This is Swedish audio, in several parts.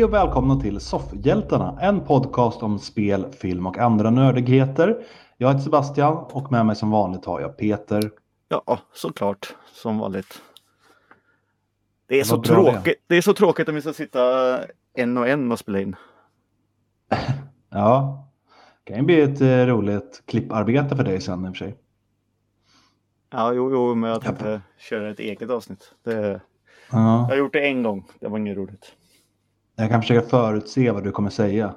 Hej och välkomna till Soffhjältarna, en podcast om spel, film och andra nördigheter. Jag heter Sebastian och med mig som vanligt har jag Peter. Ja, såklart. Som vanligt. Det är, Det så tråkigt. Det. är så tråkigt om vi ska sitta en och en och spela in. Ja, det kan ju bli ett eh, roligt klipparbete för dig sen i och för sig. Ja, jo, jo, men jag tänkte köra ett eget avsnitt. Det, jag Ja, har gjort det en gång. Det var inget roligt. Jag kan försöka förutse vad du kommer säga.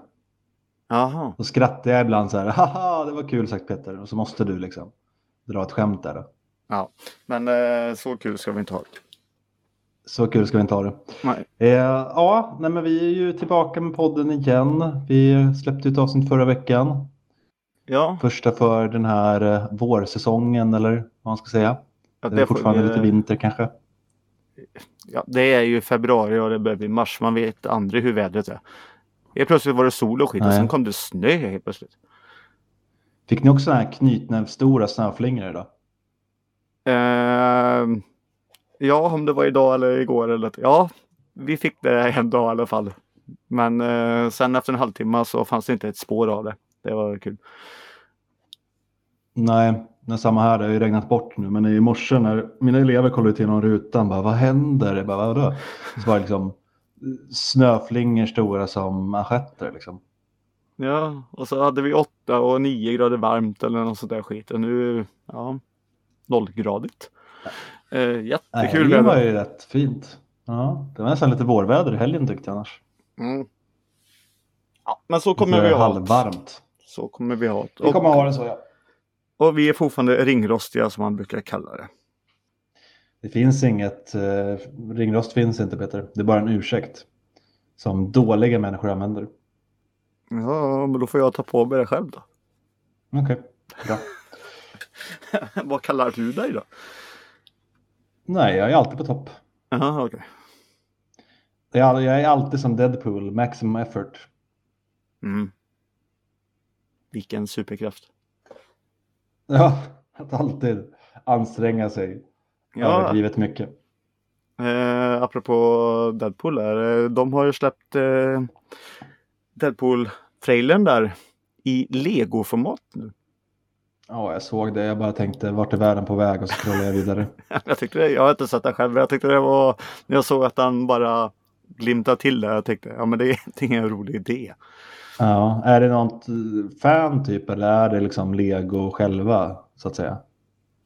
Jaha. Då skrattar jag ibland så här, haha, det var kul sagt Peter. Och så måste du liksom dra ett skämt där. Ja, men eh, så kul ska vi inte ha det. Så kul ska vi inte ha det. Nej. Eh, ja, nej, men vi är ju tillbaka med podden igen. Vi släppte ut avsnitt förra veckan. Ja, Första för den här eh, vårsäsongen eller vad man ska säga. ja, Det är får fortfarande vi- lite vinter kanske. Ja, det är ju februari och det börjar bli mars. Man vet aldrig hur vädret är. Helt plötsligt var det sol och skit och sen kom det snö helt plötsligt. Fick ni också sådana här knytnävsstora snöflingor idag? Ehm, ja, om det var idag eller igår eller ja, vi fick det en dag i alla fall. Men eh, sen efter en halvtimme så fanns det inte ett spår av det. Det var kul. Nej, det är samma här. Det har ju regnat bort nu. Men i morse när mina elever kollade ut genom rutan. Bara, vad händer? Jag bara, vadå? Så var det liksom snöflingor stora som manschetter. Liksom. Ja, och så hade vi åtta och nio grader varmt eller något sånt där skit. Och nu, ja, nollgradigt. Eh, jättekul helgen var ju rätt fint. Ja, det var nästan lite vårväder i helgen tyckte jag annars. Mm. Ja, men så kommer Lite vi ha det. halvvarmt. Så kommer vi ha det. Vi kommer ha det så ja. Och vi är fortfarande ringrostiga som man brukar kalla det. Det finns inget, eh, ringrost finns inte Peter. Det är bara en ursäkt. Som dåliga människor använder. Ja, men då får jag ta på mig det själv då. Okej, bra. Vad kallar du dig då? Nej, jag är alltid på topp. Jaha, okej. Jag jag är alltid som Deadpool, maximum effort. Mm. Vilken superkraft. Ja, att alltid anstränga sig Ja, överdrivet mycket. eh, apropå Deadpool där. eh, De har ju släppt eh, Deadpool-trailern där i Lego-format nu. Ja, jag såg det. Jag bara tänkte, vart är världen på väg? Och så scrollade jag vidare. jag tyckte det, jag har inte sett det själv, men jag tyckte det var, när jag såg att han bara glimtade till det, jag tänkte, ja men det är det är ingen rolig idé. Ja, är det något fan typ eller är det liksom Lego själva så att säga?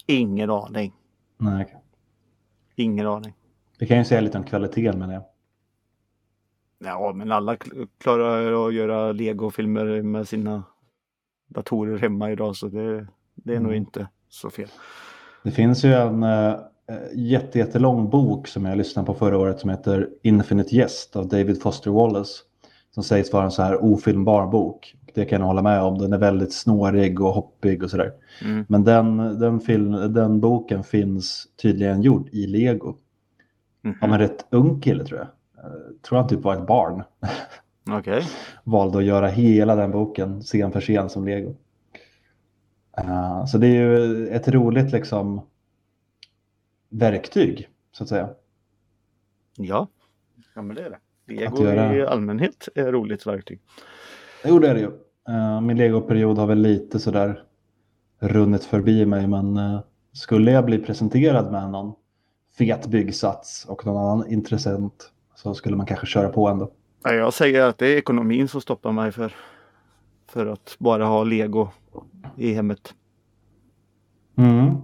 Ingen aning. Nej. Ingen aning. Vi kan ju säga lite om kvaliteten med det. Ja, men alla kl- klarar att göra Lego-filmer med sina datorer hemma idag, så det, det är nog Mm. inte så fel. Det finns ju en äh, jätte, jättelång bok som jag lyssnade på förra året som heter Infinite Jest av David Foster Wallace. Som sägs vara en så här ofilmbar bok. Det kan jag hålla med om. Den är väldigt snårig och hoppig och sådär. Mm. Men den, den, film, den boken finns tydligen gjord i Lego. Mhm. Av en rätt ung kille tror jag. Eh, tror han typ var ett barn. Okej. Valde att göra hela den boken scen för scen som Lego. Eh, så det är ju ett roligt liksom verktyg så att säga. Ja. ja, men det är det. Lego i allmänhet är roligt verktyg. Jo det är det ju. Eh, min Lego-period har väl lite sådär runnit förbi mig men eh, skulle jag bli presenterad med någon fet byggsats och någon annan intressent så skulle man kanske köra på ändå. Ja, Jag säger att det är ekonomin som stoppar mig för, för att bara ha Lego i hemmet. Mm.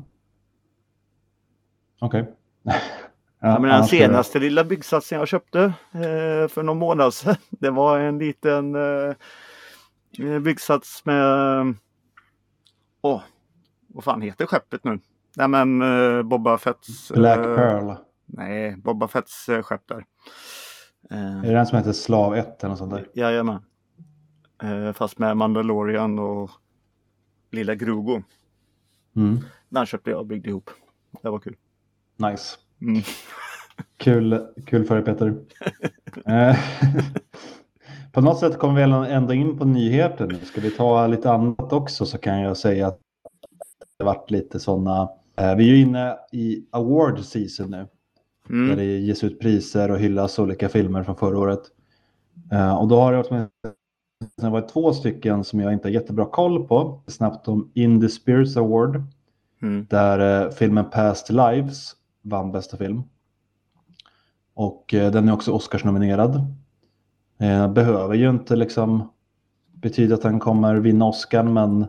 Okej. Ja, men den senaste lilla byggsatsen jag köpte eh, för någon månad sedan. Det var en liten eh, eh, byggsats med... Åh, vad fan heter skeppet nu? Nej men eh, Boba Fetts... eh, Black Pearl. Nej, Boba Fetts eh, skepp där. Eh, Är det den som heter Slav 1 eller något sånt där? Jajamän. Eh, fast med Mandalorian och lilla Grogo. Mm. Den köpte jag och byggde ihop. Det var kul. Nice. Mm. Kul, kul för dig Peter. Eh, på något sätt kommer vi ändå in på nyheter nu. Ska vi ta lite annat också så kan jag säga att det varit lite sådana. Eh, vi är ju inne i award season nu. Där Mm. det ges ut priser och hyllas olika filmer från förra året. Eh, och då har det varit, två stycken som jag inte har jättebra koll på. Snabbt om In the Spirits Award. Mm. Där eh, filmen Past Lives vann bästa film. Och eh, den är också Oscarsnominerad. Eh, behöver ju inte liksom betyda att den kommer vinna Oscar men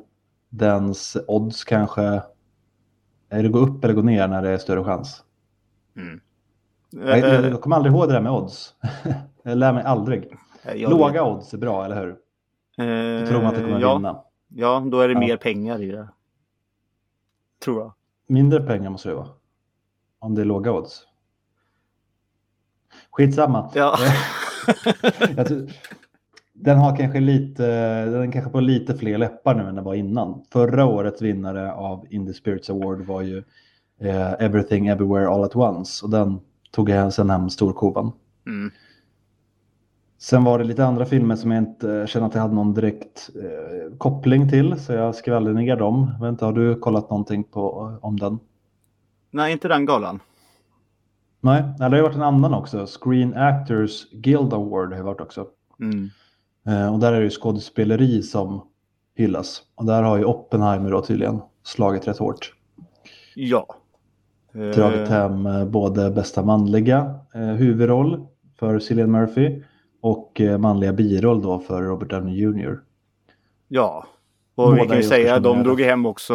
dens odds kanske är det gå upp eller gå ner när det är större chans. Mm. Jag, jag, jag kommer aldrig ihåg det där med odds. jag lär mig aldrig. Eh, jag Låga vet. odds är bra, eller hur? Eh, Då tror man att det kommer ja, vinna. Ja, då är det Ja. mer pengar i det. Tror jag. Mindre pengar måste det vara. Om det är låga odds. Skitsamma. Ja. Den har kanske lite, den kanske på lite fler läppar nu än den var innan. Förra årets vinnare av In the Spirits Award var ju eh, Everything Everywhere All At Once och den tog jag sen hem storkovan. Mm. Sen var det lite andra filmer som jag inte känner att jag hade någon direkt eh, koppling till så jag skrev aldrig ner dem. Inte, har du kollat någonting på, om den? Nej, inte den galan. Nej, det har ju varit en annan också. Screen Actors Guild Award har ju varit också. Mm. Eh, och där är det ju skådespeleri som hyllas. Och där har ju Oppenheimer då tydligen slagit rätt hårt. Ja. Dragit Eh, hem eh, både bästa manliga huvudroll för Cillian Murphy och manliga biroll då för Robert Downey Jr. Ja. Och Båda vi kan ju säga att de drog hem också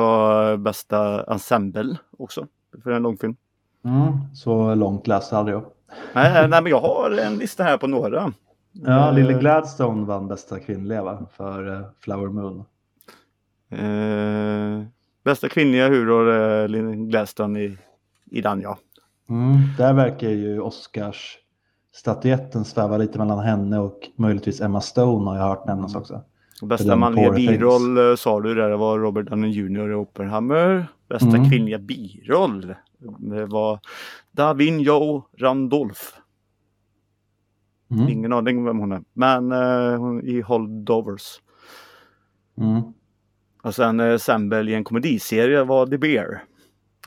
bästa ensemble också. För en långfilm. Mm, så långt läste aldrig jag. Nej, nej, men jag har en lista här på några. Ja, Eh, Lily Gladstone vann bästa kvinnliga va? för eh, Flower Moon. Eh, bästa kvinnliga huvudroll är Lynn Gladstone i, i den ja. Mm, där verkar ju Oscars statyetten sväva lite mellan henne och möjligtvis Emma Stone har jag hört nämnas också. Bästa manliga biroll eh, sa du där, det var Robert Downey Jr. i Oppenheimer. Bästa Mm. kvinnliga biroll det var Davigno Randolph. Mm. Ingen aning vem hon är. Men eh, hon i Holdovers. Mm. Och sen eh, Sambel i en komediserie var The Bear.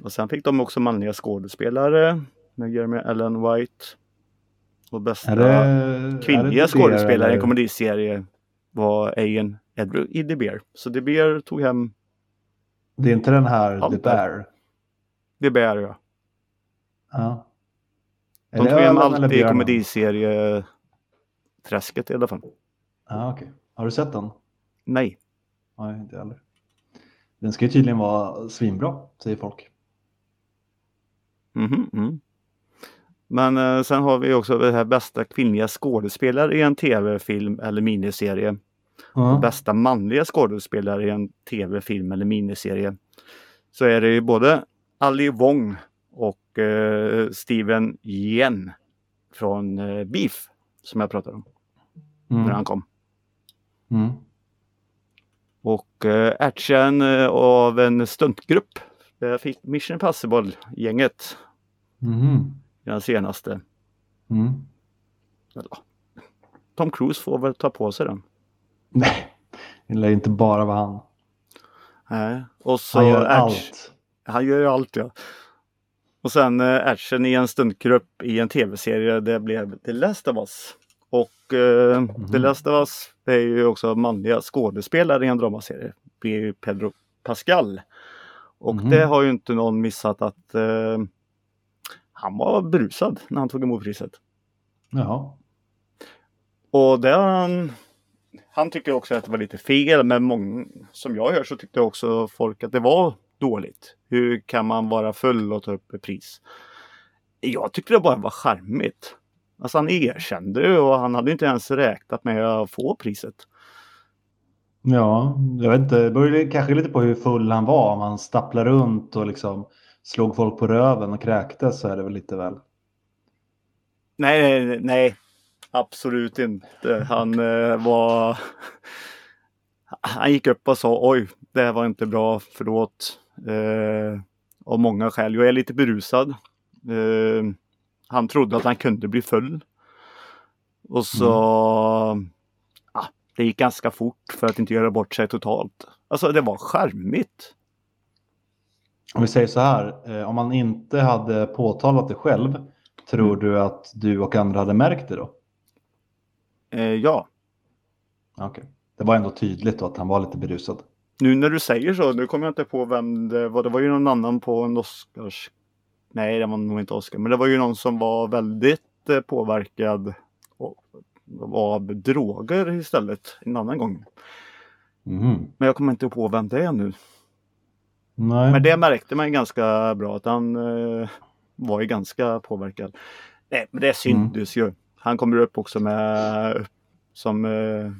Och sen fick de också manliga skådespelare med Jeremy Allen White. Och bästa Är det, kvinnliga skådespelare i en komediserie var Ian Edru i The Bear. Så The Bear tog hem Det är inte den här The där. Bear? The Bear ja. Ja. Är De tog hem allt i komediserie-träsket i alla fall. Ja, okej. Har du sett den? Nej. Nej, inte heller. Den ska ju tydligen vara svinbra, säger folk. Mm. Men eh, sen har vi också det här bästa kvinnliga skådespelare i en tv-film eller miniserie. Ja. Bästa manliga skådespelare i en tv-film eller miniserie. Så är det ju både Ali Wong och eh, Steven Yen från eh, Beef som jag pratade om när Mm. han kom. Mm. Och eh, action eh, av en stuntgrupp. Där fick Mission Impossible-gänget Mhm. I den senaste. Mm. Tom Cruise får väl ta på sig den. Nej, det lär inte bara vara han. Nej. Och så Han gör allt. Han gör ju allt ja. Och sen eh, action i en stuntgrupp i en tv-serie. Det blev The Last of Us. Och eh, The Last of Us är ju också manliga skådespelare i en dramaserie. Det är ju Pedro Pascal. Och Mhm. det har ju inte någon missat att eh, han var berusad när han tog emot priset. Jaha. Och det har han han tycker också att det var lite fel men många, som jag hör så tyckte också folk att det var dåligt. Hur kan man vara full och ta upp ett pris? Jag tyckte det bara var charmigt. Alltså han erkände och han hade inte ens räknat med att få priset. Ja, jag vet inte. Det beror kanske lite på hur full han var. Om han stapplade runt och liksom slog folk på röven och kräktes så är det väl lite väl. Nej, nej, nej. Absolut inte. Han eh, var... Han gick upp och sa oj, det här var inte bra, förlåt. Eh, av många skäl. Jag är lite berusad. Eh, han trodde att han kunde bli full. Och så... Ja, det gick ganska fort för att inte göra bort sig totalt. Alltså det var charmigt. Om vi säger så här, eh, om man inte hade påtalat det själv, tror du att du och andra hade märkt det då? Eh, ja, Okej. Det var ändå tydligt då att han var lite berusad. nu när du säger så, nu kommer jag inte på vem det var. Det var ju någon annan på en Oscars... Nej, det var nog inte Oscar, men det var ju någon som var väldigt eh, påverkad och- av droger istället en annan gång. Mhm. Men jag kommer inte på vem det är nu. Nej. Men det märkte man ganska bra att han eh, var ju ganska påverkad. Nej, men det syntes ju. Han kommer upp också med som eh,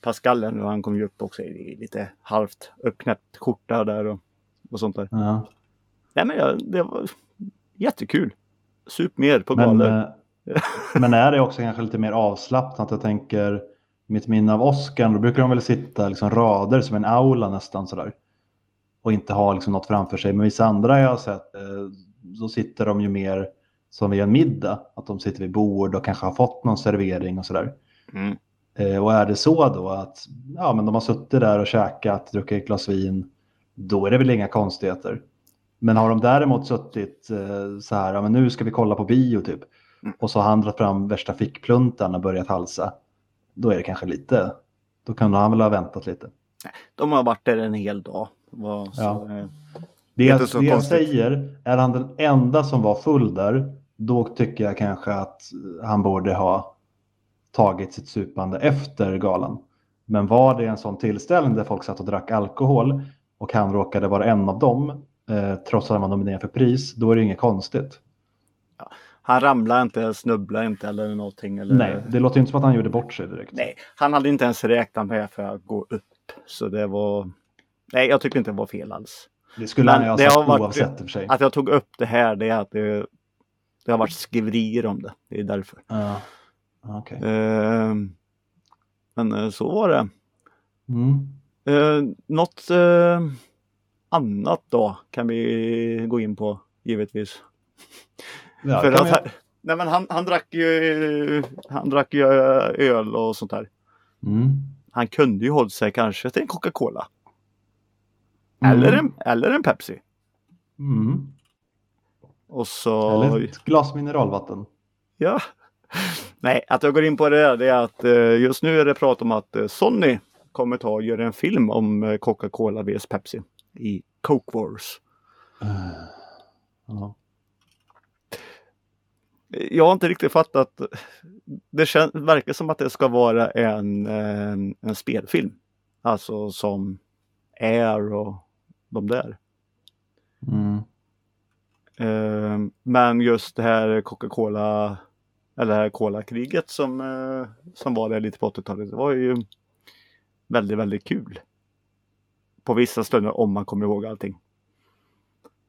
Pascal nu. Han kom ju upp också i lite halvt uppknäppt skjorta där och, och sånt där. Ja. Nej, men jag, det var jättekul. Sup mer på Men, galor. eh, men är det också kanske lite mer avslappnat? Jag tänker mitt minne av Oscar, då brukar de väl sitta liksom rader som en aula nästan sådär. Och inte ha liksom något framför sig. Men vissa andra jag har sett, eh, så sitter de ju mer som vid en middag. Att de sitter vid bord och kanske har fått någon servering och sådär. Mm. Eh, och är det så då att ja, men de har suttit där och käkat, druckit ett glas vin, då är det väl inga konstigheter. Men har de däremot suttit eh, så här, ja, men nu ska vi kolla på bio typ, Mm. och så har han dragit fram värsta fickpluntan och börjat halsa, då är det kanske lite, då kan han väl ha väntat lite. De har varit där en hel dag. Var, så, Ja. Det, jag, det jag säger, är han den enda som var full där, då tycker jag kanske att han borde ha tagit sitt supande efter galan. Men var det en sån tillställning där folk satt och drack alkohol och han råkade vara en av dem, eh, trots att han var nominerad för pris, då är det inget konstigt. han ramlade inte, snubblade inte eller någonting. Eller, Nej, det låter inte som att han gjorde bort sig direkt. Nej, han hade inte ens räknat med för att gå upp. Så det var... Nej, jag tycker inte det var fel alls. Det skulle Men han ju ha sagt har varit- oavsett i och för sig. Att jag tog upp det här, det är att det, det har varit skriverier om det. Det är därför. Ja. Okej. Eh, men eh, så var det. Mm. Eh, något eh, annat då kan vi gå in på, givetvis. Ja, För att, han, nej men han, han drack ju han drack ju öl och sånt där. Mm. Han kunde ju hållit sig kanske till en Coca-Cola. Mm. Eller, en, eller en Pepsi. Mm. Och så... Eller ett glas mineralvatten. Ja. Nej, att jag går in på det där det är att eh, just nu är det prat om att eh, Sony kommer ta och göra en film om eh, Coca-Cola vs Pepsi i Coke Wars. Ja. Jag har inte riktigt fattat. Det kän, verkar som att det ska vara en, eh, en spelfilm. Alltså som Air och de där. Mm. Eh, Men just det här Coca-Cola eller det här Cola-kriget som, eh, som var där lite på 80-talet. Det var ju väldigt, väldigt kul. På vissa stunder om man kommer ihåg allting.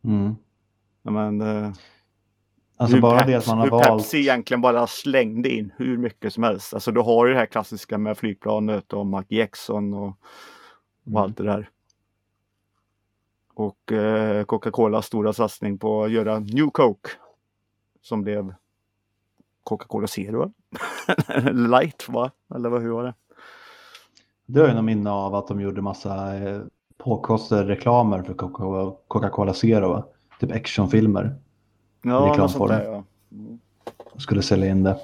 Mm. Men, eh, Alltså hur bara Pep- det att man har hur valt... Pepsi egentligen bara slängde in hur mycket som helst. Alltså du har ju det här klassiska med flygplanet och Mark Jackson och, och Mm. allt det där. Och eh, Coca-Colas stora satsning på att göra New Coke. Som blev Coca-Cola Zero. Light va? Eller vad, hur var det? Det har jag nog minne av att de gjorde massa eh, påkostade reklamer för Coca- Coca-Cola Zero. va? Typ actionfilmer. Ja, något Reklamform. sånt där ja. Mm. Skulle sälja in det.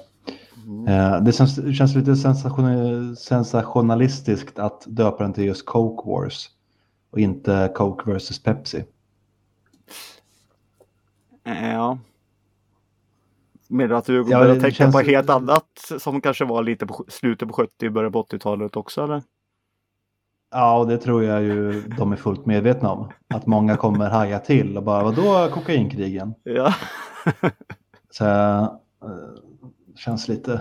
Mm. Eh, det känns, känns lite sensation, sensationalistiskt att döpa den till just Coke Wars. Och inte Coke vs Pepsi. Eh, Ja. Med att du Ja, börjar det tänka på helt annat som kanske var lite på slutet på 70 början på 80-talet också eller? Ja, och det tror jag ju de är fullt medvetna om. Att många kommer haja till och bara, vadå kokainkrigen? Ja. Så eh, känns lite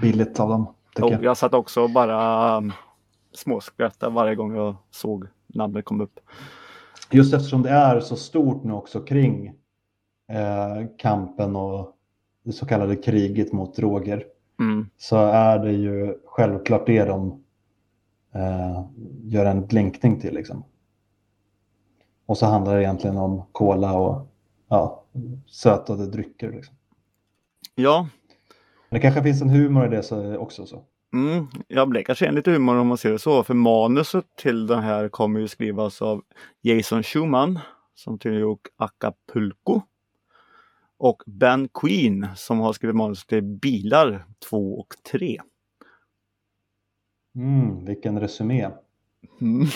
billigt av dem. Tycker jag. jag satt också och bara um, småskrattade varje gång jag såg namnet komma upp. Just eftersom det är så stort nu också kring eh, kampen och det så kallade kriget mot droger. Mm. Så är det ju självklart det de eh, gör en blinkning till. Liksom. Och så handlar det egentligen om cola och ja, sötade drycker. Liksom. Ja, Men det kanske finns en humor i det så, också. Så. Mm. jag blev kanske en lite humor om man ser det så. För manuset till den här kommer ju skrivas av Jason Schumann som till gjort Acapulco. Och Ben Queen som har skrivit manus till Bilar 2 och 3. Mm, vilken resumé. Mm.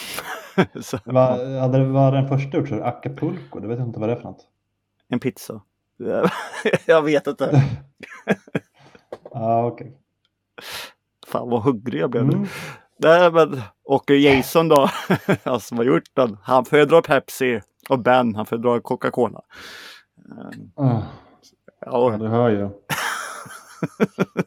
Vad hade vad den första gjort? så? Acapulco? Det vet jag inte vad det är för något. en pizza. jag vet inte. Ja, okej. Fan vad hungrig jag blev nu. Mm. Nej, men, och Jason då, han som har gjort den, han föredrar Pepsi och Ben, han föredrar Coca-Cola. Ja, Ja, du hör ju.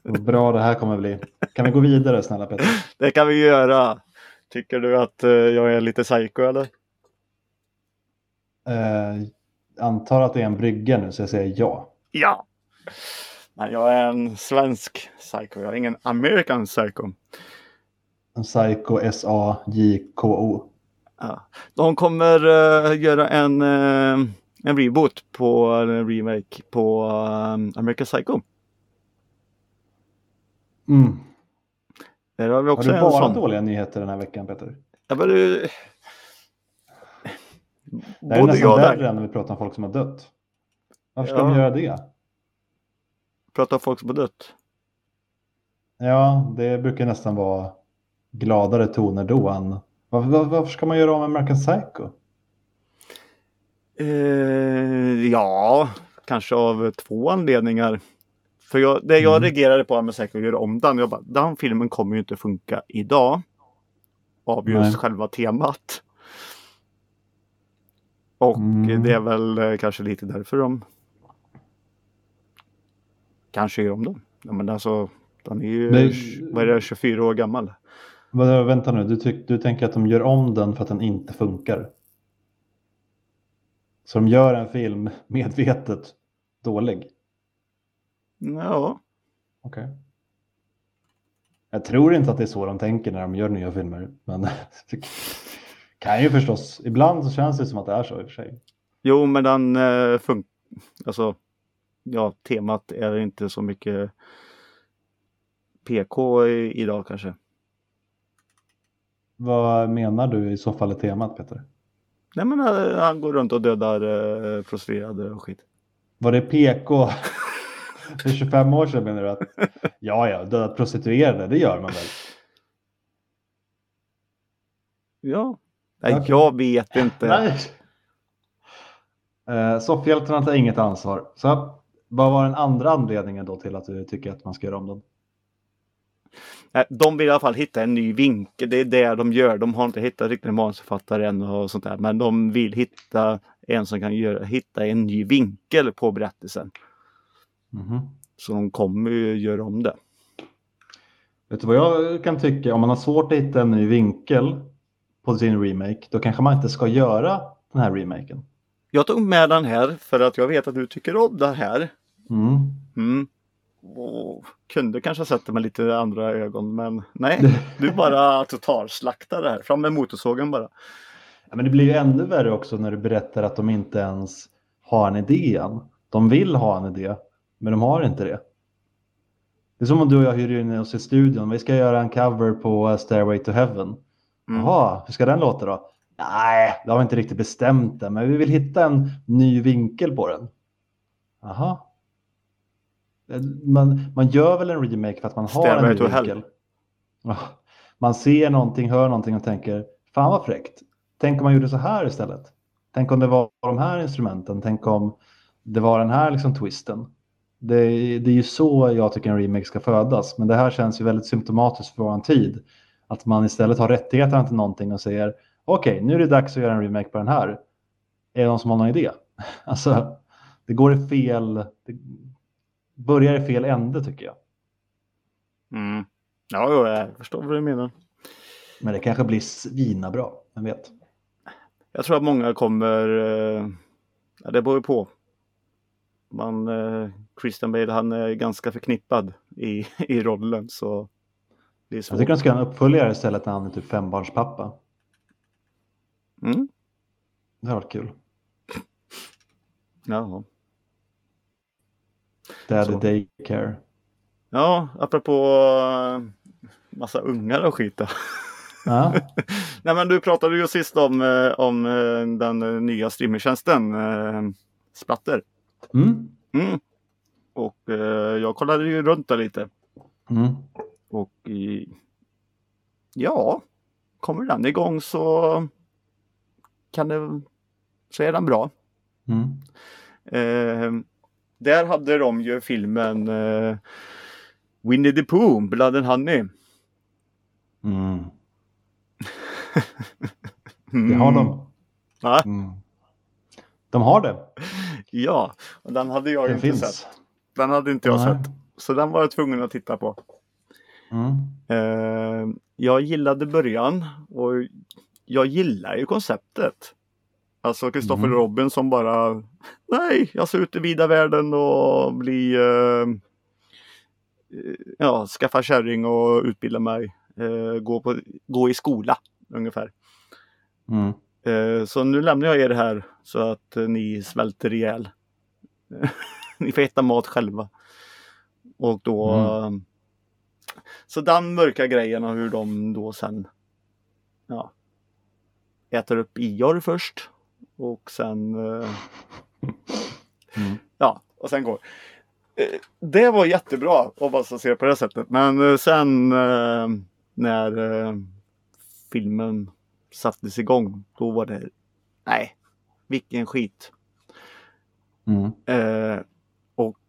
Vad bra det här kommer bli. Kan vi gå vidare snälla Peter? det kan vi göra. Tycker du att eh, jag är lite psycho eller? Eh, antar att det är en brygga nu så jag säger ja. Ja! Men jag är en svensk psycho, jag är ingen American psycho. En Psycho S-A-J-K-O. Ja. De kommer eh, göra en, eh, en reboot på en remake på eh, American Psycho. Mm. Där har vi Har också du en bara dåliga nyheter den här veckan Peter? Ja, men det... Det här är nästan värre än när vi pratar om folk som har dött. Varför ska Ja. de göra det? Pratar om folk som har dött. Ja, det brukar nästan vara gladare toner då än... Varför, var- varför ska man göra om American Psycho? Eh, ja, kanske av två anledningar. För jag, det jag Mm. reagerade på med säkert att göra om den. Jag bara, den filmen kommer ju inte funka idag. Av just Nej. själva temat. Och Mm. det är väl eh, kanske lite därför de kanske gör om den. Ja, men alltså, den är ju, Det- vad är det, 24 år gammal. Vadå, vänta nu, du, tyck, du tänker att de gör om den för att den inte funkar? Så de gör en film medvetet dålig? Ja, Okej. Jag tror inte att det är så de tänker när de gör nya filmer. Men det kan ju förstås. Ibland så känns det som att det är så i och för sig. Jo, men den eh, funkar. Alltså, ja, temat är inte så mycket PK idag kanske. Vad menar du i så fall är temat Peter? Nej, men eh, han går runt och dödar eh, prostituerade och skit. Var det PK för 25 år sedan menar du att ja, ja, döda prostituerade, det gör man väl? Ja. Nej, Okej. jag vet inte. Nej. Eh, Soffhjältarna tar inget ansvar. Så vad var den andra anledningen då till att du tycker att man ska göra om den? Nej, De vill i alla fall hitta en ny vinkel. Det är det de gör. De har inte hittat riktigt en manusförfattare än och sånt där. Men de vill hitta en som kan göra, hitta en ny vinkel på berättelsen. Mhm. Så de kommer ju göra om det. Vet du vad jag kan tycka? Om man har svårt att hitta en ny vinkel på sin remake, då kanske man inte ska göra den här remaken. Jag tog med den här för att jag vet att du tycker om den här. Mm. Mm. Och kunde kanske ha sett det med lite andra ögon men nej, du bara totalslaktar det här. Fram med motorsågen bara. Ja, men det blir ju ännu värre också när du berättar att de inte ens har en idé än. De vill ha en idé, men de har inte det. Det är som om du och jag hyr in oss i studion. Vi ska göra en cover på Stairway to Heaven. Mm. Jaha, hur ska den låta då? Nej, det har vi inte riktigt bestämt än, men vi vill hitta en ny vinkel på den. Jaha. Man, man gör väl en remake för att man har Stairway en ny vinkel. Ja. Man ser någonting, hör någonting och tänker, fan vad fräckt. Tänk om man gjorde så här istället. Tänk om det var de här instrumenten. Tänk om det var den här liksom twisten. Det, det är ju så jag tycker en remake ska födas. Men det här känns ju väldigt symptomatiskt för vår tid. Att man istället har rättigheterna till någonting och säger okej, nu är det dags att göra en remake på den här. Är det någon som har någon idé? Alltså, det går i fel... Det börjar i fel ände tycker jag. Mm. Ja, jag förstår vad du menar. Men det kanske blir svina bra, vem vet? Jag tror att många kommer, eh, ja, det beror ju på. Man, eh, Christian Bale han är ganska förknippad i, i rollen så det är Jag tycker de ska ha en uppföljare istället när han är typ fembarnspappa. Mm. Det har varit kul. Jaha. Daddy Så. Daycare. Ja, apropå eh, massa ungar och skit. Ja. Nej men du pratade ju sist om, eh, om eh, den nya streamingtjänsten Splatter. Mm. Mm. Och jag kollade ju runt där lite. Mm. Och i, ja, kommer den igång så kan det, så är den bra. Mm. Eh, där hade de ju filmen eh, Winnie the Pooh, Blood and Honey. Mm. Det har de. Va? Mm. De har det. Ja, och den hade jag Det inte finns. sett. Den hade inte jag Nej. sett. Så den var jag tvungen att titta på. Mm. Eh, jag gillade början och jag gillar ju konceptet. Alltså Kristoffer Mm. Robin som bara Nej, jag ska ut i vida världen och bli eh, Ja, skaffa kärring och utbilda mig. Eh, gå, på, gå i skola ungefär. Mm. Eh, så nu lämnar jag er här så att eh, ni svälter ihjäl. ni får äta mat själva. Och då Mm. eh, Så den mörka grejen och hur de då sen Ja Äter upp Ior först och sen eh, Mm. Ja, och sen går. Eh, Det var jättebra om man ska se det på det sättet. Men eh, sen när filmen sattes igång, då var det nej, vilken skit. Mm. Eh, och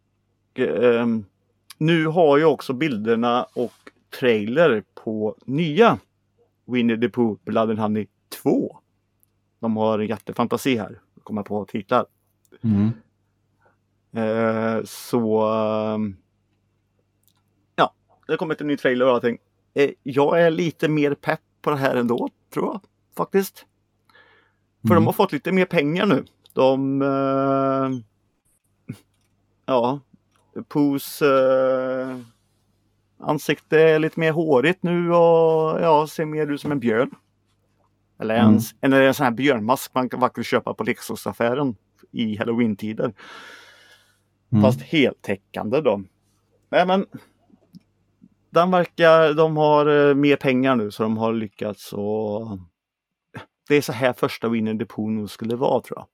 nu har jag också bilderna och trailer på nya Winnie the Pooh Blood and Honey 2. De har jättefantasi här, kommer på titlar. Mm. Eh, så ehm, ja, det kommer en ny trailer och allting. Eh, jag är lite mer pepp på det här ändå, tror jag faktiskt. För Mm. de har fått lite mer pengar nu. De eh, Ja, Poos eh, ansikte är lite mer hårigt nu och ja, ser mer ut som en björn. Eller Mm. en, en sån här björnmask man kan faktiskt köpa på leksaksaffären i halloween-tider. Mm. Fast heltäckande då. Nej men den verkar, de har eh, mer pengar nu så de har lyckats och det är så här första Pooh nog skulle vara tror jag.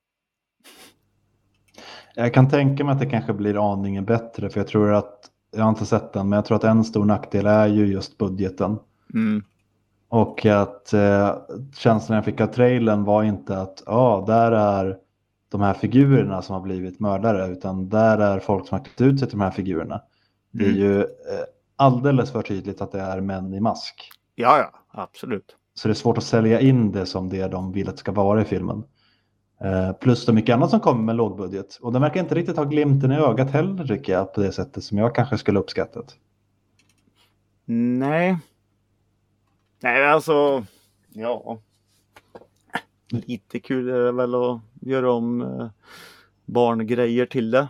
Jag kan tänka mig att det kanske blir aningen bättre för jag tror att, jag har inte sett den, men jag tror att en stor nackdel är ju just budgeten. Mm. Och att eh, känslan jag fick av trailern var inte att ja, där är de här figurerna som har blivit mördare, utan där är folk som har klätt ut sig till de här figurerna. Det är Mm. ju eh, alldeles för tydligt att det är män i mask. Ja, ja, absolut. Så det är svårt att sälja in det som det de vill att det ska vara i filmen. Eh, plus det mycket annat som kommer med lågbudget. Och den verkar inte riktigt ha glimten i ögat heller tycker jag på det sättet som jag kanske skulle uppskattat. Nej. Nej, alltså. Ja. Lite kul är det väl att göra om eh, barngrejer till det.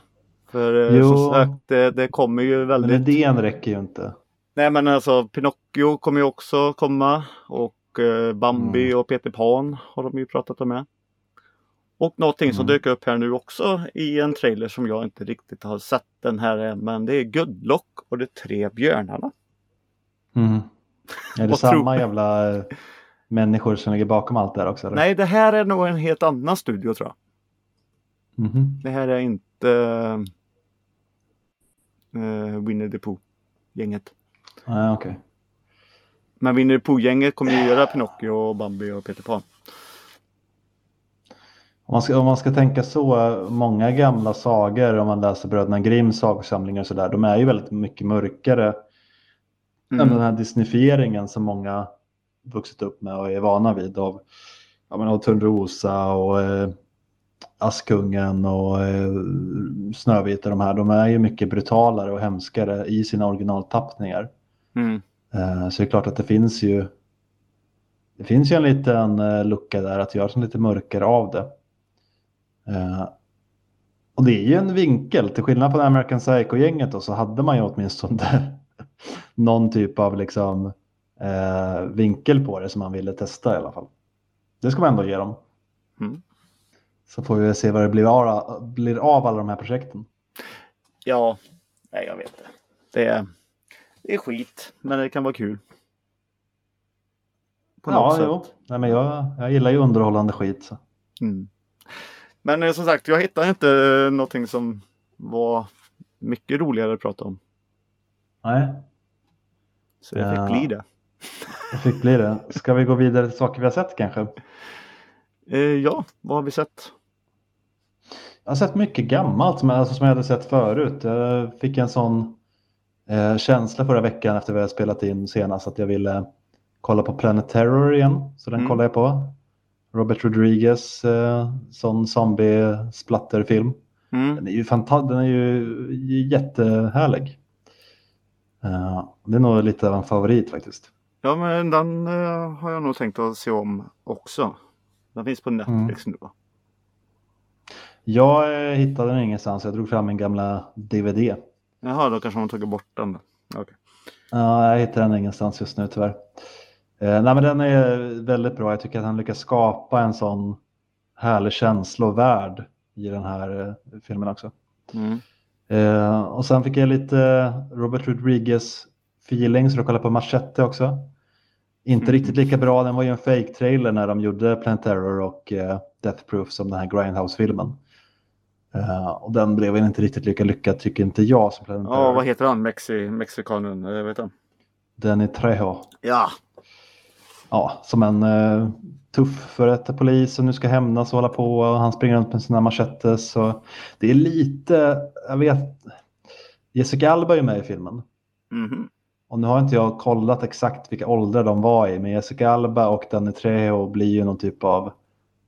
För eh, Jo. som sagt, det, det kommer ju Men väldigt. idén räcker ju inte. Nej, men alltså Pinocchio kommer ju också komma. Och eh, Bambi Mm. och Peter Pan har de ju pratat om med. Och någonting som Mm. dök upp här nu också i en trailer som jag inte riktigt har sett den här än. Men det är Gudlock och de tre björnarna. Mm. Är det samma jävla eh, människor som ligger bakom allt det här också? Eller? Nej, det här är nog en helt annan studio tror jag. Mhm. Det här är inte uh, Winnie the Pooh-gänget. Nej, okej. Men Winnie the Pooh-gänget kommer ju göra Pinocchio, och Bambi och Peter Pan. Om man, ska, om man ska tänka så, många gamla sagor, om man läser Bröderna Grimms sagosamlingar och sådär, de är ju väldigt mycket mörkare än den Mm. här disneyfieringen som många vuxit upp med och är vana vid av, ja, men, av Törnrosa och eh, Askungen och eh, Snövit och de här. De är ju mycket brutalare och hemskare i sina originaltappningar. Mm. Eh, så det är klart att det finns ju det finns ju en liten eh, lucka där att göra som lite mörkare av det. Eh, och det är ju en vinkel, till skillnad från American Psycho-gänget så hade man ju åtminstone någon typ av liksom, eh, vinkel på det som man ville testa i alla fall. Det ska man ändå ge dem. Mm. Så får vi se vad det blir av, blir av alla de här projekten. Ja, nej jag vet inte. Det är, det är skit, men det kan vara kul. På ja, något jo. sätt. Nej, men jag, jag gillar ju underhållande skit. Så. Mm. Men eh, som sagt, jag hittade inte eh, någonting som var mycket roligare att prata om. Nej. Så jag fick Ja. bli det. Det fick bli det. Ska vi gå vidare till saker vi har sett kanske? Eh, ja, vad har vi sett? Jag har sett mycket gammalt som, alltså, som jag hade sett förut. Jag fick en sån eh, känsla förra veckan efter vi hade spelat in senast att jag ville kolla på Planet Terror igen. Så den Mm. kollade jag på. Robert Rodriguez, eh, sån zombie-splatterfilm. Mm. Den är ju fantastisk, den är ju jättehärlig. Eh, det är nog lite av en favorit faktiskt. Ja, men den eh, har jag nog tänkt att se om också. Den finns på Netflix nu va? Jag eh, hittade den ingenstans, jag drog fram min gamla DVD. Jaha, då kanske man tagit bort den. Okej. Ja, jag hittar den ingenstans just nu tyvärr. Eh, nej, men den är väldigt bra. Jag tycker att han lyckas skapa en sån härlig känsla och värld i den här eh, filmen också. Mm. Eh, och sen fick jag lite Robert Rodriguez feeling så jag kollade på Machete också. Inte Mm. riktigt lika bra, den var ju en fake trailer när de gjorde Planet Terror och eh, Death Proof som den här Grindhouse-filmen. Eh, och den blev inte riktigt lika lyckad tycker inte jag som Planet Ja, Terror. vad heter han? Mexi mexikanen? Jag vet inte. Den är Trejo. Ja, ja, som en eh, tuff för ett polis som nu ska hämnas och hålla på och han springer runt med sina machetes. Så det är lite, jag vet, Jessica Alba är med i filmen. Mhm. Och nu har inte jag kollat exakt vilka åldrar de var i, men Jessica Alba och Danny Trejo blir ju någon typ av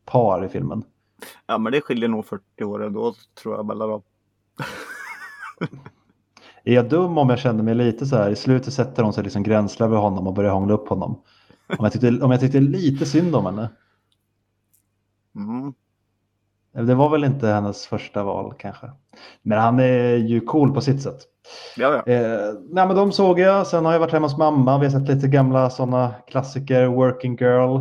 par i filmen. ja men det skiljer nog 40 år ändå tror jag mellan dem. Är jag dum om jag kände mig lite så här, i slutet sätter hon sig liksom gränsle över honom och börjar hångla upp honom. Om jag tyckte, om jag tyckte lite synd om henne. Mm. Det var väl inte hennes första val kanske. Men han är ju cool på sitt sätt. Ja, ja. Eh, nej, men de såg jag. Sen har jag varit hemma hos mamma. Vi har sett lite gamla sådana klassiker. Working Girl.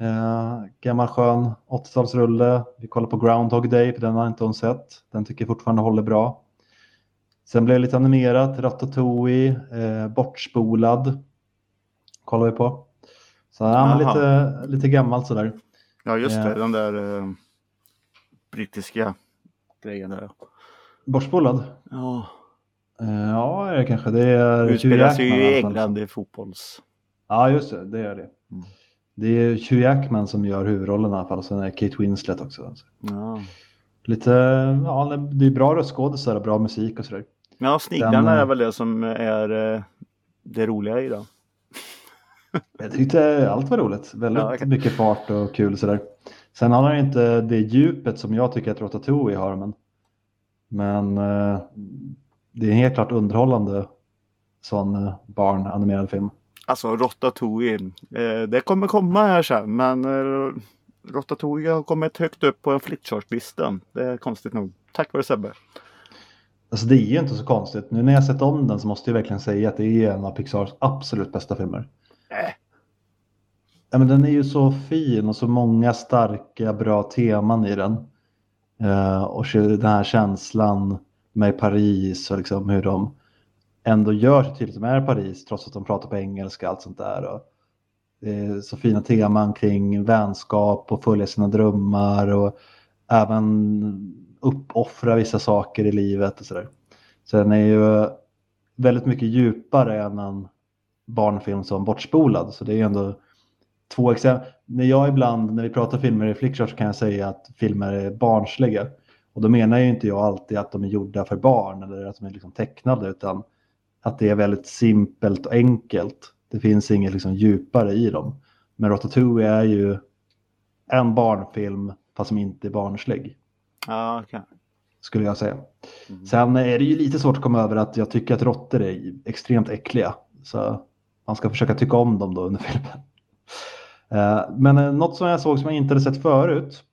Eh, gammal skön 80-talsrulle. Vi kollar på Groundhog Day, för den har inte hon sett. Den tycker jag fortfarande håller bra. Sen blev det lite animerat. Ratatouille. Eh, bortspolad. Kollar vi på. Så men Jaha. lite, lite gammalt sådär. ja just det. Den där eh, brittiska grejen där. Bortspolad? Ja. Eh, Ja, är det kanske. Det är Utspelar sig ju i fall. England i fotbolls... Ja, just det. Det gör det. Mm. Det är Hugh Jackman som gör huvudrollen i alla fall. Och sen är Kate Winslet också. Ja. Lite, ja, det är bra röstskådisar och bra musik och sådär. Ja, sniglarna Den, eh, är väl det som är eh, det roliga i den. Jag tyckte allt var roligt. Väldigt Ja, okej. mycket fart och kul sådär. Sen har han inte det djupet som jag tycker att Ratatouille har. Men, men eh, det är en helt klart underhållande sån eh, barnanimerad film. Alltså Ratatouille. Eh, det kommer komma här sen men Ratatouille har kommit högt upp på en flickchartlista. Det är konstigt nog. Tack vare Sebbe. Alltså det är ju inte så konstigt. Nu när jag sett om den så måste jag verkligen säga att det är en av Pixars absolut bästa filmer. Äh. Ja, men den är ju så fin och så många starka bra teman i den. Uh, och den här känslan med Paris och liksom hur de ändå gör sig till att de är i Paris trots att de pratar på engelska och allt sånt där. Och det är så fina teman kring vänskap och följa sina drömmar och även uppoffra vissa saker i livet och sådär. Så den är ju väldigt mycket djupare än en barnfilm som Bortspolad. Så det är ju ändå två exempel. När jag ibland, när vi pratar filmer i Flickchart så kan jag säga att filmer är barnsliga. Och då menar ju inte jag alltid att de är gjorda för barn eller att de är liksom tecknade utan att det är väldigt simpelt och enkelt. Det finns inget liksom djupare i dem. Men Ratatouille är ju en barnfilm fast som inte är barnslig Ja, okej. skulle jag säga. Mm. Sen är det ju lite svårt att komma över att jag tycker att råttor är extremt äckliga. Så man ska försöka tycka om dem då under filmen. Eh, Men eh, något som jag såg som jag inte hade sett förut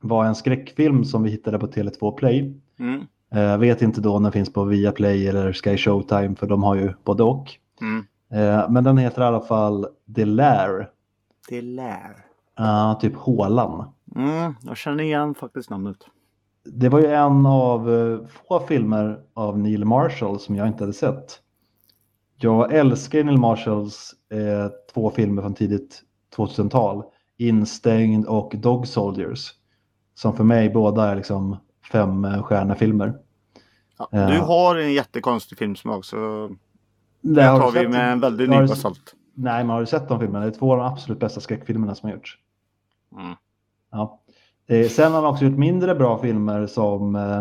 var en skräckfilm som vi hittade på Tele2 Play. Mm. Jag vet inte då om den finns på Viaplay eller Sky Showtime för de har ju både och. Mm. Eh, Men den heter i alla fall The Lair. Det lär. Ja, typ hålan. Mm. Jag känner igen faktiskt namnet. Det var ju en av eh, få filmer av Neil Marshall som jag inte hade sett. Jag älskar Neil Marshalls eh, två filmer från tidigt 2000-tal. Instängd och Dog Soldiers. Som för mig båda är liksom fem eh, stjärnefilmer. Ja. Ja. Du har en jättekonstig filmsmak så Det tar vi sett? med en väldigt nypa salt. Nej, men har du sett de filmerna? Det är två av de absolut bästa skräckfilmerna som har gjorts. Mm. Ja. Eh, sen har han också gjort mindre bra filmer som eh,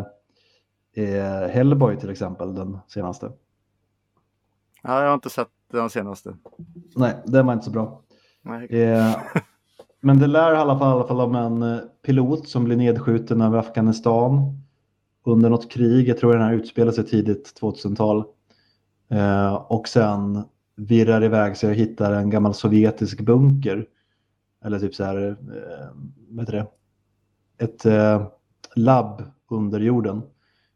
eh, Hellboy till exempel, den senaste. Ja, jag har inte sett den senaste. Nej, den var inte så bra. Eh, men det lär i alla fall, i alla fall om en eh, pilot som blir nedskjuten över Afghanistan under något krig. Jag tror den här utspelar sig tidigt 2000-tal. Eh, och sen virrar iväg sig och hittar en gammal sovjetisk bunker. Eller typ så här, eh, vad heter det? Ett eh, labb under jorden.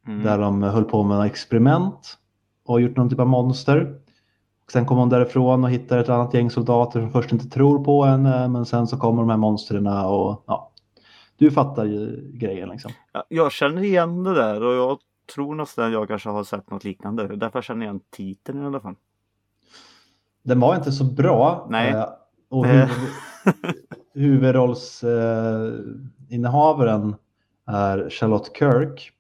Mm. Där de höll på med experiment och gjort någon typ av monster. Och sen kommer de därifrån och hittar ett annat gäng soldater som först inte tror på henne men sen så kommer de här monstren och ja. Du fattar ju grejen liksom. Ja, jag känner igen det där och jag tror nästan jag kanske har sett något liknande. Därför känner jag igen titeln i alla fall. Den var inte så bra. Nej. eh, Och Eh. huvud, huvudrollsinnehavaren är Charlotte Kirk.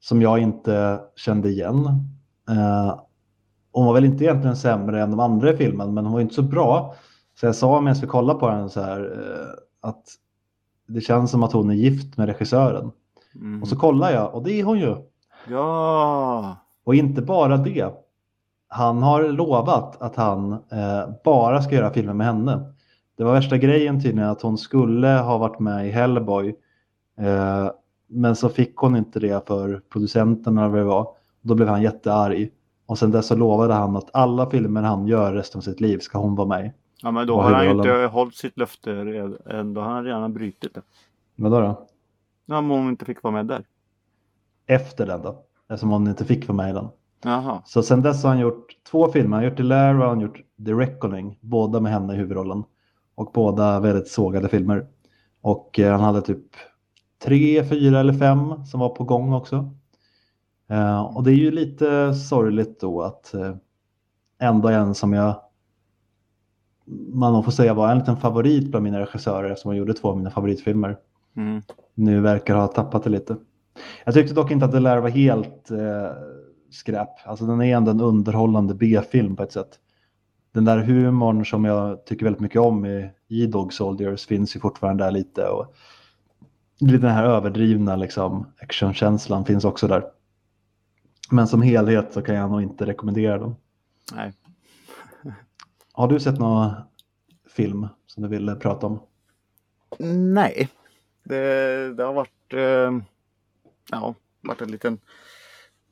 Som jag inte kände igen. Hon var väl inte egentligen sämre än de andra i filmen men hon var inte så bra. Så jag sa medan vi kollade på den så här eh, att det känns som att hon är gift med regissören. Mm. Och så kollar jag och det är hon ju. Ja, Och inte bara det. Han har lovat att han eh, bara ska göra filmer med henne. Det var värsta grejen tydligen att hon skulle ha varit med i Hellboy. Eh, men så fick hon inte det för producenterna eller vad det var. Då blev han jättearg. Och sen dess så lovade han att alla filmer han gör resten av sitt liv ska hon vara med i. ja men då har han ju inte hållit sitt löfte. redan. Då har han redan brutit det. Vadå då? Ja, om hon inte fick vara med där. Efter den då. Eftersom hon inte fick vara med i den. Jaha. Så sen dess har han gjort två filmer. Han har gjort The Lair och han har gjort The Reckoning. Båda med henne i huvudrollen. Och båda väldigt sågade filmer. Och eh, han hade typ tre, fyra eller fem som var på gång också. Eh, och det är ju lite sorgligt då att eh, ändå en som jag man får säga var en liten favorit bland mina regissörer som gjorde två av mina favoritfilmer Mm. nu verkar ha tappat det lite. Jag tyckte dock inte att det lär vara helt eh, skräp. Alltså den är ändå en underhållande B-film på ett sätt. Den där humorn som jag tycker väldigt mycket om i, i Dog Soldiers finns ju fortfarande där lite. Och lite den här överdrivna liksom, actionkänslan finns också där. Men som helhet så kan jag nog inte rekommendera den. Nej. Har du sett någon film som du vill prata om? Nej. Det, det har varit eh, ja, varit en liten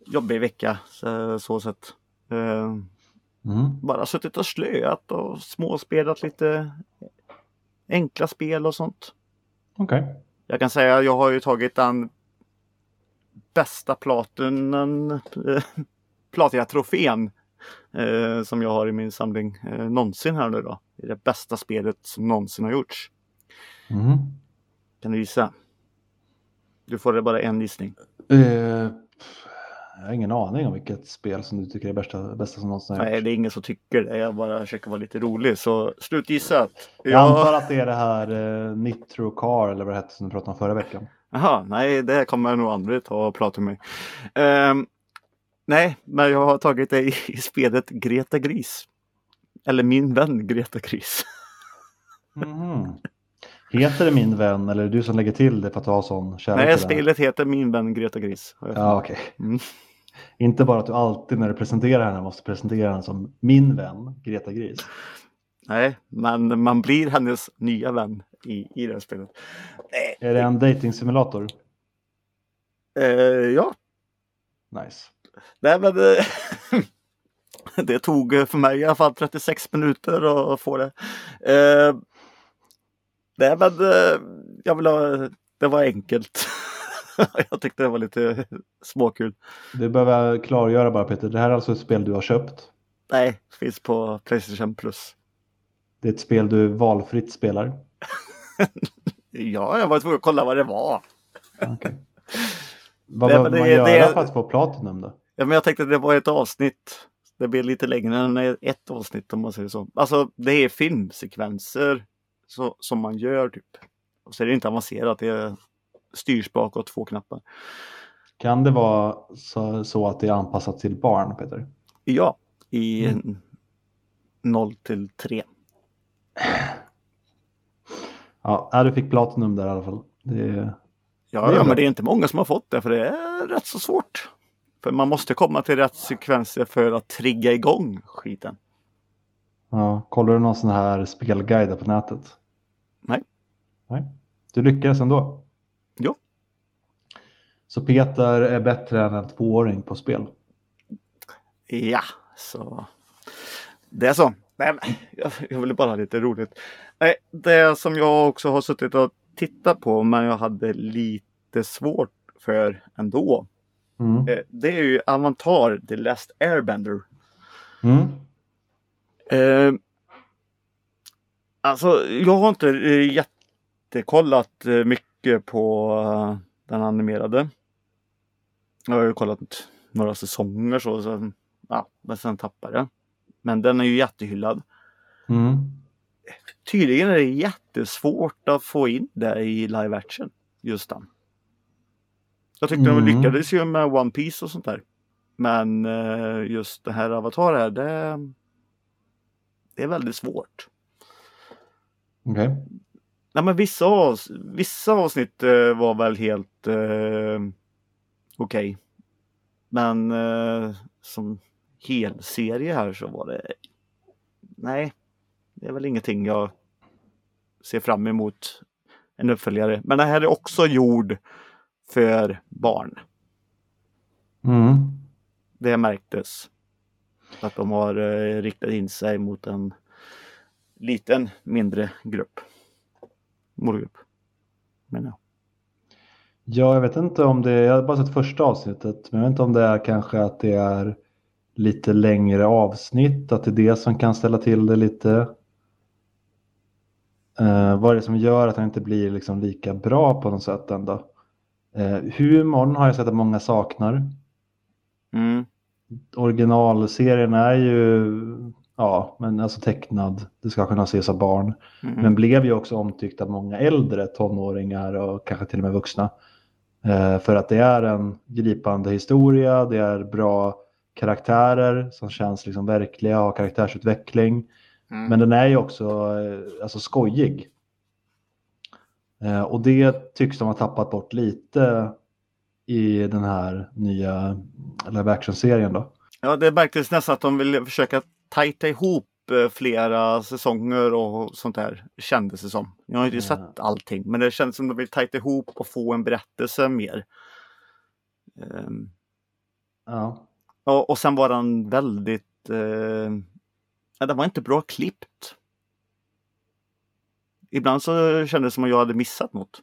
jobbig vecka så, så sett. Eh, Mm. bara suttit och slöat och småspelat lite enkla spel och sånt. Okej. Jag kan säga jag har ju tagit den bästa platunen, eh, platina-trofén eh, som jag har i min samling eh, någonsin här nu då. Det är det bästa spelet som någonsin har gjorts. Mm. Kan du gissa? Du får det bara en gissning. Eh, jag har ingen aning om vilket spel som du tycker är bästa, bästa som någonsin har Nej, gjorts. det är ingen som tycker det. Jag bara försöker vara lite rolig. Så slutgissa. Jag Ja. antar att det är det här eh, Nitro Car eller vad det hette som du pratade om förra veckan. Jaha, nej, det kommer nog andra ta och prata med. Ehm, nej, men jag har tagit det i, i spelet Greta Gris. Eller min vän Greta Gris. Mhm. Heter det min vän eller är det du som lägger till det för att har sån kärlek nej, spelet heter Min vän Greta Gris. jag. Ja, okej. Mm. Inte bara att du alltid när du presenterar henne måste presentera henne som min vän Greta Gris. Nej, men man blir hennes nya vän i, i det här spelet. Nej, Är det en dating-simulator? eh, ja, Nice. nej men det, det tog eh, för mig i alla fall 36 minuter att få det. Eh, nej men eh, jag vill ha, det var enkelt. jag tyckte det var lite småkul. Du behöver klargöra bara Peter, det här är alltså ett spel du har köpt. Nej, finns på Playstation Plus. Det är ett spel du valfritt spelar. Ja, jag var tvungen att kolla vad det var. Okej. Vad behöver man göra det för att få Platinum då? Ja, men jag tänkte att det var ett avsnitt. Det blir lite längre än ett avsnitt om man säger så. Alltså det är filmsekvenser så, som man gör typ. Och så är det inte avancerat. Det är styrspak och två knappar. Kan det vara så, så att det är anpassat till barn Peter? Ja, i, 0 till 3. Ja, du fick Platinum där i alla fall. Det, Ja, Det ja men det är inte många som har fått det för det är rätt så svårt. För man måste komma till rätt sekvenser för att trigga igång skiten. ja, kollar du någon sån här spelguide på nätet? Nej. Nej. Du lyckades ändå? Jo. Så Peter är bättre än en tvååring på spel? Ja, så det är så. Nej, jag, jag ville bara ha lite roligt. Nej, det som jag också har suttit och tittat på men jag hade lite svårt för ändå. Mm. eh, Det är ju Avatar The Last Airbender. Mm. Eh, alltså, jag har inte eh, jättekollat eh, mycket på den animerade. Jag har ju kollat några säsonger så, så ja, men sen tappade jag. Men den är ju jättehyllad. Mm. Tydligen är det jättesvårt att få in det i live action. Just den. Jag tyckte de Mm. lyckades ju med One Piece och sånt där. Men eh, just det här Avatar här, det, det är väldigt svårt. Okej. Nej, men vissa, avs vissa avsnitt eh, var väl helt eh, okej. Men eh, som helserie här så var det Nej, det är väl ingenting jag ser fram emot en uppföljare. Men det här är också gjord för barn. Mm. Det märktes. Att de har eh, riktat in sig mot en liten mindre grupp. Målgrupp. Men ja. Ja, jag vet inte om det, jag har bara sett första avsnittet, men jag vet inte om det är kanske att det är lite längre avsnitt, att det är det som kan ställa till det lite. Eh, vad är det som gör att den inte blir liksom lika bra på något sätt ändå? Eh, humorn har jag sett att många saknar. Mm. Originalserien är ju, ja, men alltså tecknad, det ska kunna ses av barn. Mm. Men blev ju också omtyckt av många äldre tonåringar och kanske till och med vuxna. Eh, för att det är en gripande historia, det är bra karaktärer som känns liksom verkliga och har karaktärsutveckling. Mm. Men den är ju också eh, alltså skojig. Eh, och det tycks de ha tappat bort lite i den här nya live action-serien då. Ja, det märktes nästan att de ville försöka tajta ihop eh, flera säsonger och sånt där. Kändes det som. Jag har inte Ja. sett allting, men det kändes som att de vill tajta ihop och få en berättelse mer. Ehm, Ja. och, och sen var den väldigt... Eh, ja, den var inte bra klippt. Ibland så kändes det som att jag hade missat något.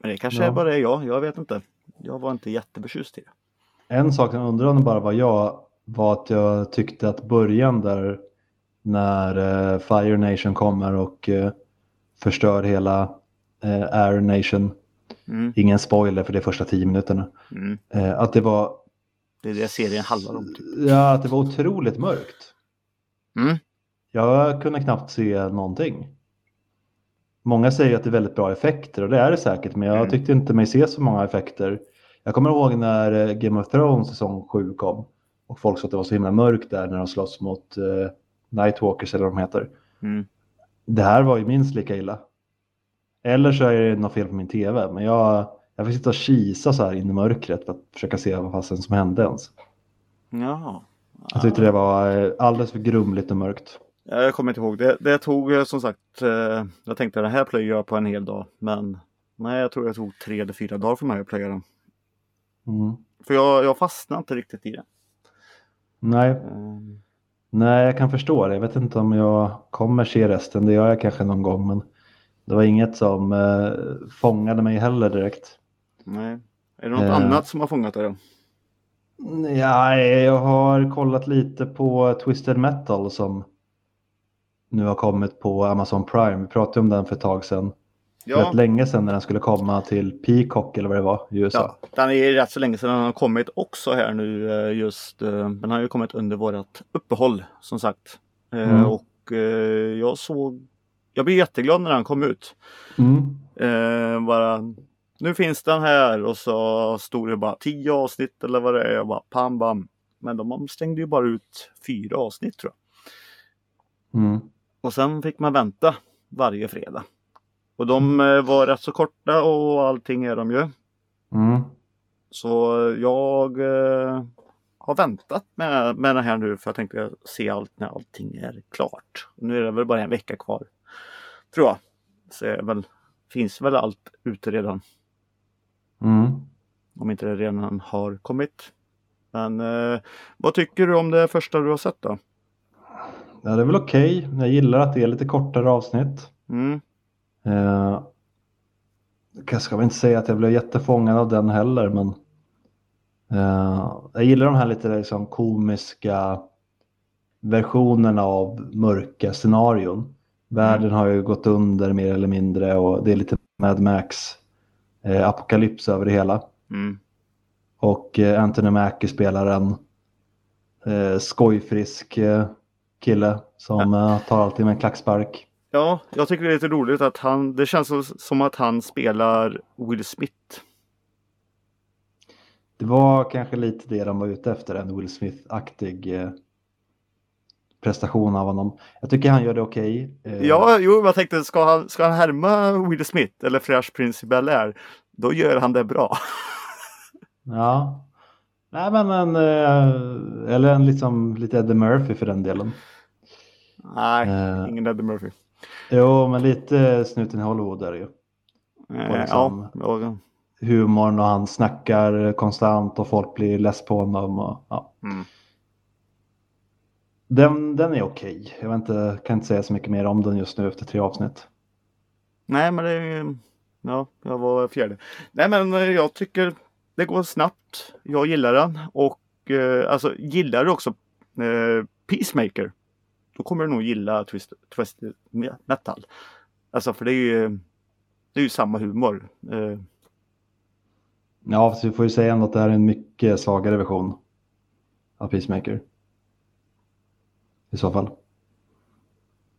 Men det kanske Ja. är bara är jag, jag vet inte. Jag var inte jätteförtjust i det. En sak som jag undrar om det bara var jag var att jag tyckte att början där när eh, Fire Nation kommer och eh, förstör hela eh, Air Nation, Mm, ingen spoiler för de första tio minuterna, mm. att det var Det är det serien handlar om. Typ. ja, att det var otroligt mörkt. Mm. Jag kunde knappt se någonting. Många säger att det är väldigt bra effekter och det är det säkert, men jag Mm. tyckte inte mig se så många effekter. Jag kommer ihåg när eh, Game of Thrones säsong 7 kom och folk sa att det var så himla mörkt där när de slåss mot eh, Nightwalkers eller vad de heter. Mm. Det här var ju minst lika illa. Eller så är det något fel på min tv, men jag, jag fick sitta och kisa så här in i mörkret för att försöka se vad fasen som hände ens. Ja. Jag tyckte det var eh, alldeles för grumligt och mörkt. Ja, Jag kommer inte ihåg. Det, det tog eh, som sagt, eh, jag tänkte det här plöjer jag på en hel dag. Men nej, jag tror det tog tre eller fyra dagar för mig att plöja den. Mm. För jag, jag fastnade inte riktigt i det. Nej, Eh, Nej, jag kan förstå det. Jag vet inte om jag kommer se resten. Det gör jag kanske någon gång, men det var inget som eh, fångade mig heller direkt. nej. Är det något Eh. annat som har fångat dig då? Ja, jag har kollat lite på Twisted Metal som nu har kommit på Amazon Prime. Vi pratade om den för ett tag sedan. Rätt länge sedan när den skulle komma till Peacock eller vad det var i USA. ja, den är rätt så länge sedan den har kommit också här nu eh, just. eh, Den har ju kommit under vårat uppehåll som sagt. Eh, Mm. Och jag såg, jag blev jätteglad när den kom ut. Mm. Bara, nu finns den här och så stod det bara 10 avsnitt eller vad det är. Jag bara pam bam. Men de stängde ju bara ut fyra avsnitt tror jag. Mm. Och sen fick man vänta varje fredag. Och de eh, var rätt så korta och allting är de ju. Mm. Så jag eh, har väntat med, med det här nu för jag tänkte se allt när allting är klart. Nu är det väl bara en vecka kvar. Tror jag. Så väl, finns väl allt ute redan. Mm. Om inte det redan har kommit. Men eh, vad tycker du om det första du har sett då? Ja, det är väl okej. Jag gillar att det är lite kortare avsnitt. Mm. Eh, jag ska väl inte säga att jag blev jättefångad av den heller, men eh, jag gillar de här lite liksom komiska versionerna av mörka scenarion. Världen har ju gått under mer eller mindre och det är lite Mad Max eh, apokalyps över det hela. Mm. Och eh, Anthony Mackie spelar en eh, skojfrisk eh, kille som eh, tar alltid med en klackspark. Ja, jag tycker det är lite roligt att han, det känns som- som att han spelar Will Smith. Det var kanske lite det de var ute efter, en Will Smith-aktig eh, prestation av honom. Jag tycker han gör det okej. Eh, Ja, jo, jag tänkte ska han, ska han härma Will Smith eller Fresh Prince i Bel-Air, då gör han det bra. ja. Nej men en, eh, eller en liksom lite Eddie Murphy för den delen. Nej, Eh, ingen Eddie Murphy. jo, men lite snuten i Hollywood är det ju. Eh, liksom- ja, ja. Humorn och han snackar konstant och folk blir less på honom. Och, ja. Mm. Den, den är okej. Jag vet inte, kan inte säga så mycket mer om den just nu efter tre avsnitt. Nej, men det är Ja, jag var fjärde. Nej, men jag tycker det går snabbt. Jag gillar den och eh, alltså gillar du också eh, Peacemaker. Då kommer du nog gilla Twist, Twisted Metal. Alltså för det är ju, det är ju samma humor. Eh, Ja, fast vi får ju säga ändå att det här är en mycket svagare version av Peacemaker. I så fall.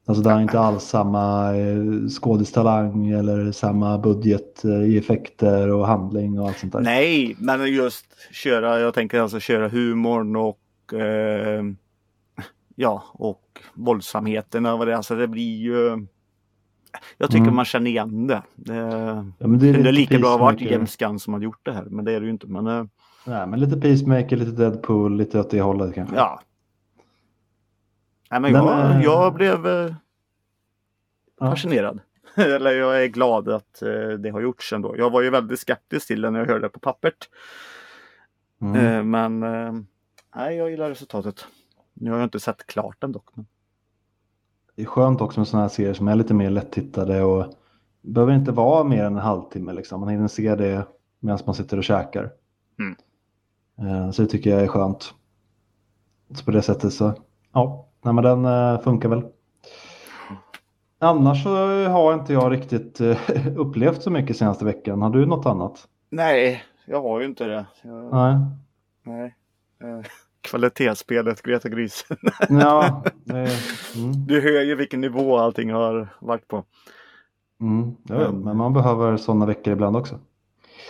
Alltså det har inte alls samma eh, skådestalang eller samma budget eh, i effekter och handling och allt sånt där. nej, men just köra, jag tänker alltså köra humorn och eh, ja, och våldsamheten över det. Alltså det blir ju jag tycker Mm. man känner igen det. Det, Ja, men det det är kunde lite lika bra ha varit. James Gunn som hade gjort det här, men det är det ju inte. Men eh, Nej, men lite Peacemaker, lite Deadpool, lite åt det hållet kanske. ja. Nej, men jag, eh, jag blev eh, Ja. fascinerad. Eller jag är glad att eh, det har gjorts ändå. Jag var ju väldigt skeptisk till det när jag hörde det på pappret. Mm. Eh, men nej, jag gillar resultatet. Nu har jag inte sett klart den dock. Men... Det är skönt också med sådana här serier som är lite mer lättittade och behöver inte vara mer än en halvtimme. Liksom. Man hinner se det medan man sitter och käkar. Mm. Så det tycker jag är skönt. Så på det sättet så, ja, nej, men den eh, funkar väl. Annars så har inte jag riktigt eh, upplevt så mycket senaste veckan. Har du något annat? Nej, jag har ju inte det. Jag, Nej. nej. Eh, kvalitetsspelet Greta Grisen. Ja, det, mm, Du hör ju vilken nivå allting har varit på. mm, ja, ja, men man behöver sådana veckor ibland också.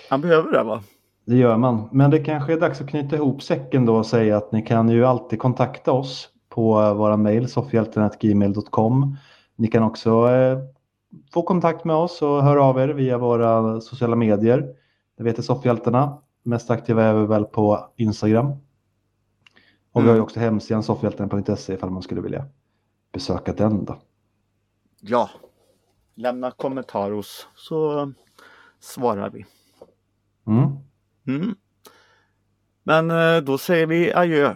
Han behöver det va? Det gör man. Men det kanske är dags att knyta ihop säcken då och säga att ni kan ju alltid kontakta oss på våra mejl soffhjälten.gmail.com. Ni kan också eh, få kontakt med oss och höra av er via våra sociala medier. Det vet Soffhjältarna. Mest aktiva är vi väl på Instagram. Och vi har ju Mm. också hemsidan soffhjältarna.se ifall man skulle vilja besöka den då. Ja. Lämna kommentaros så svarar vi. Mm. Mm. Men eh, då säger vi adjö.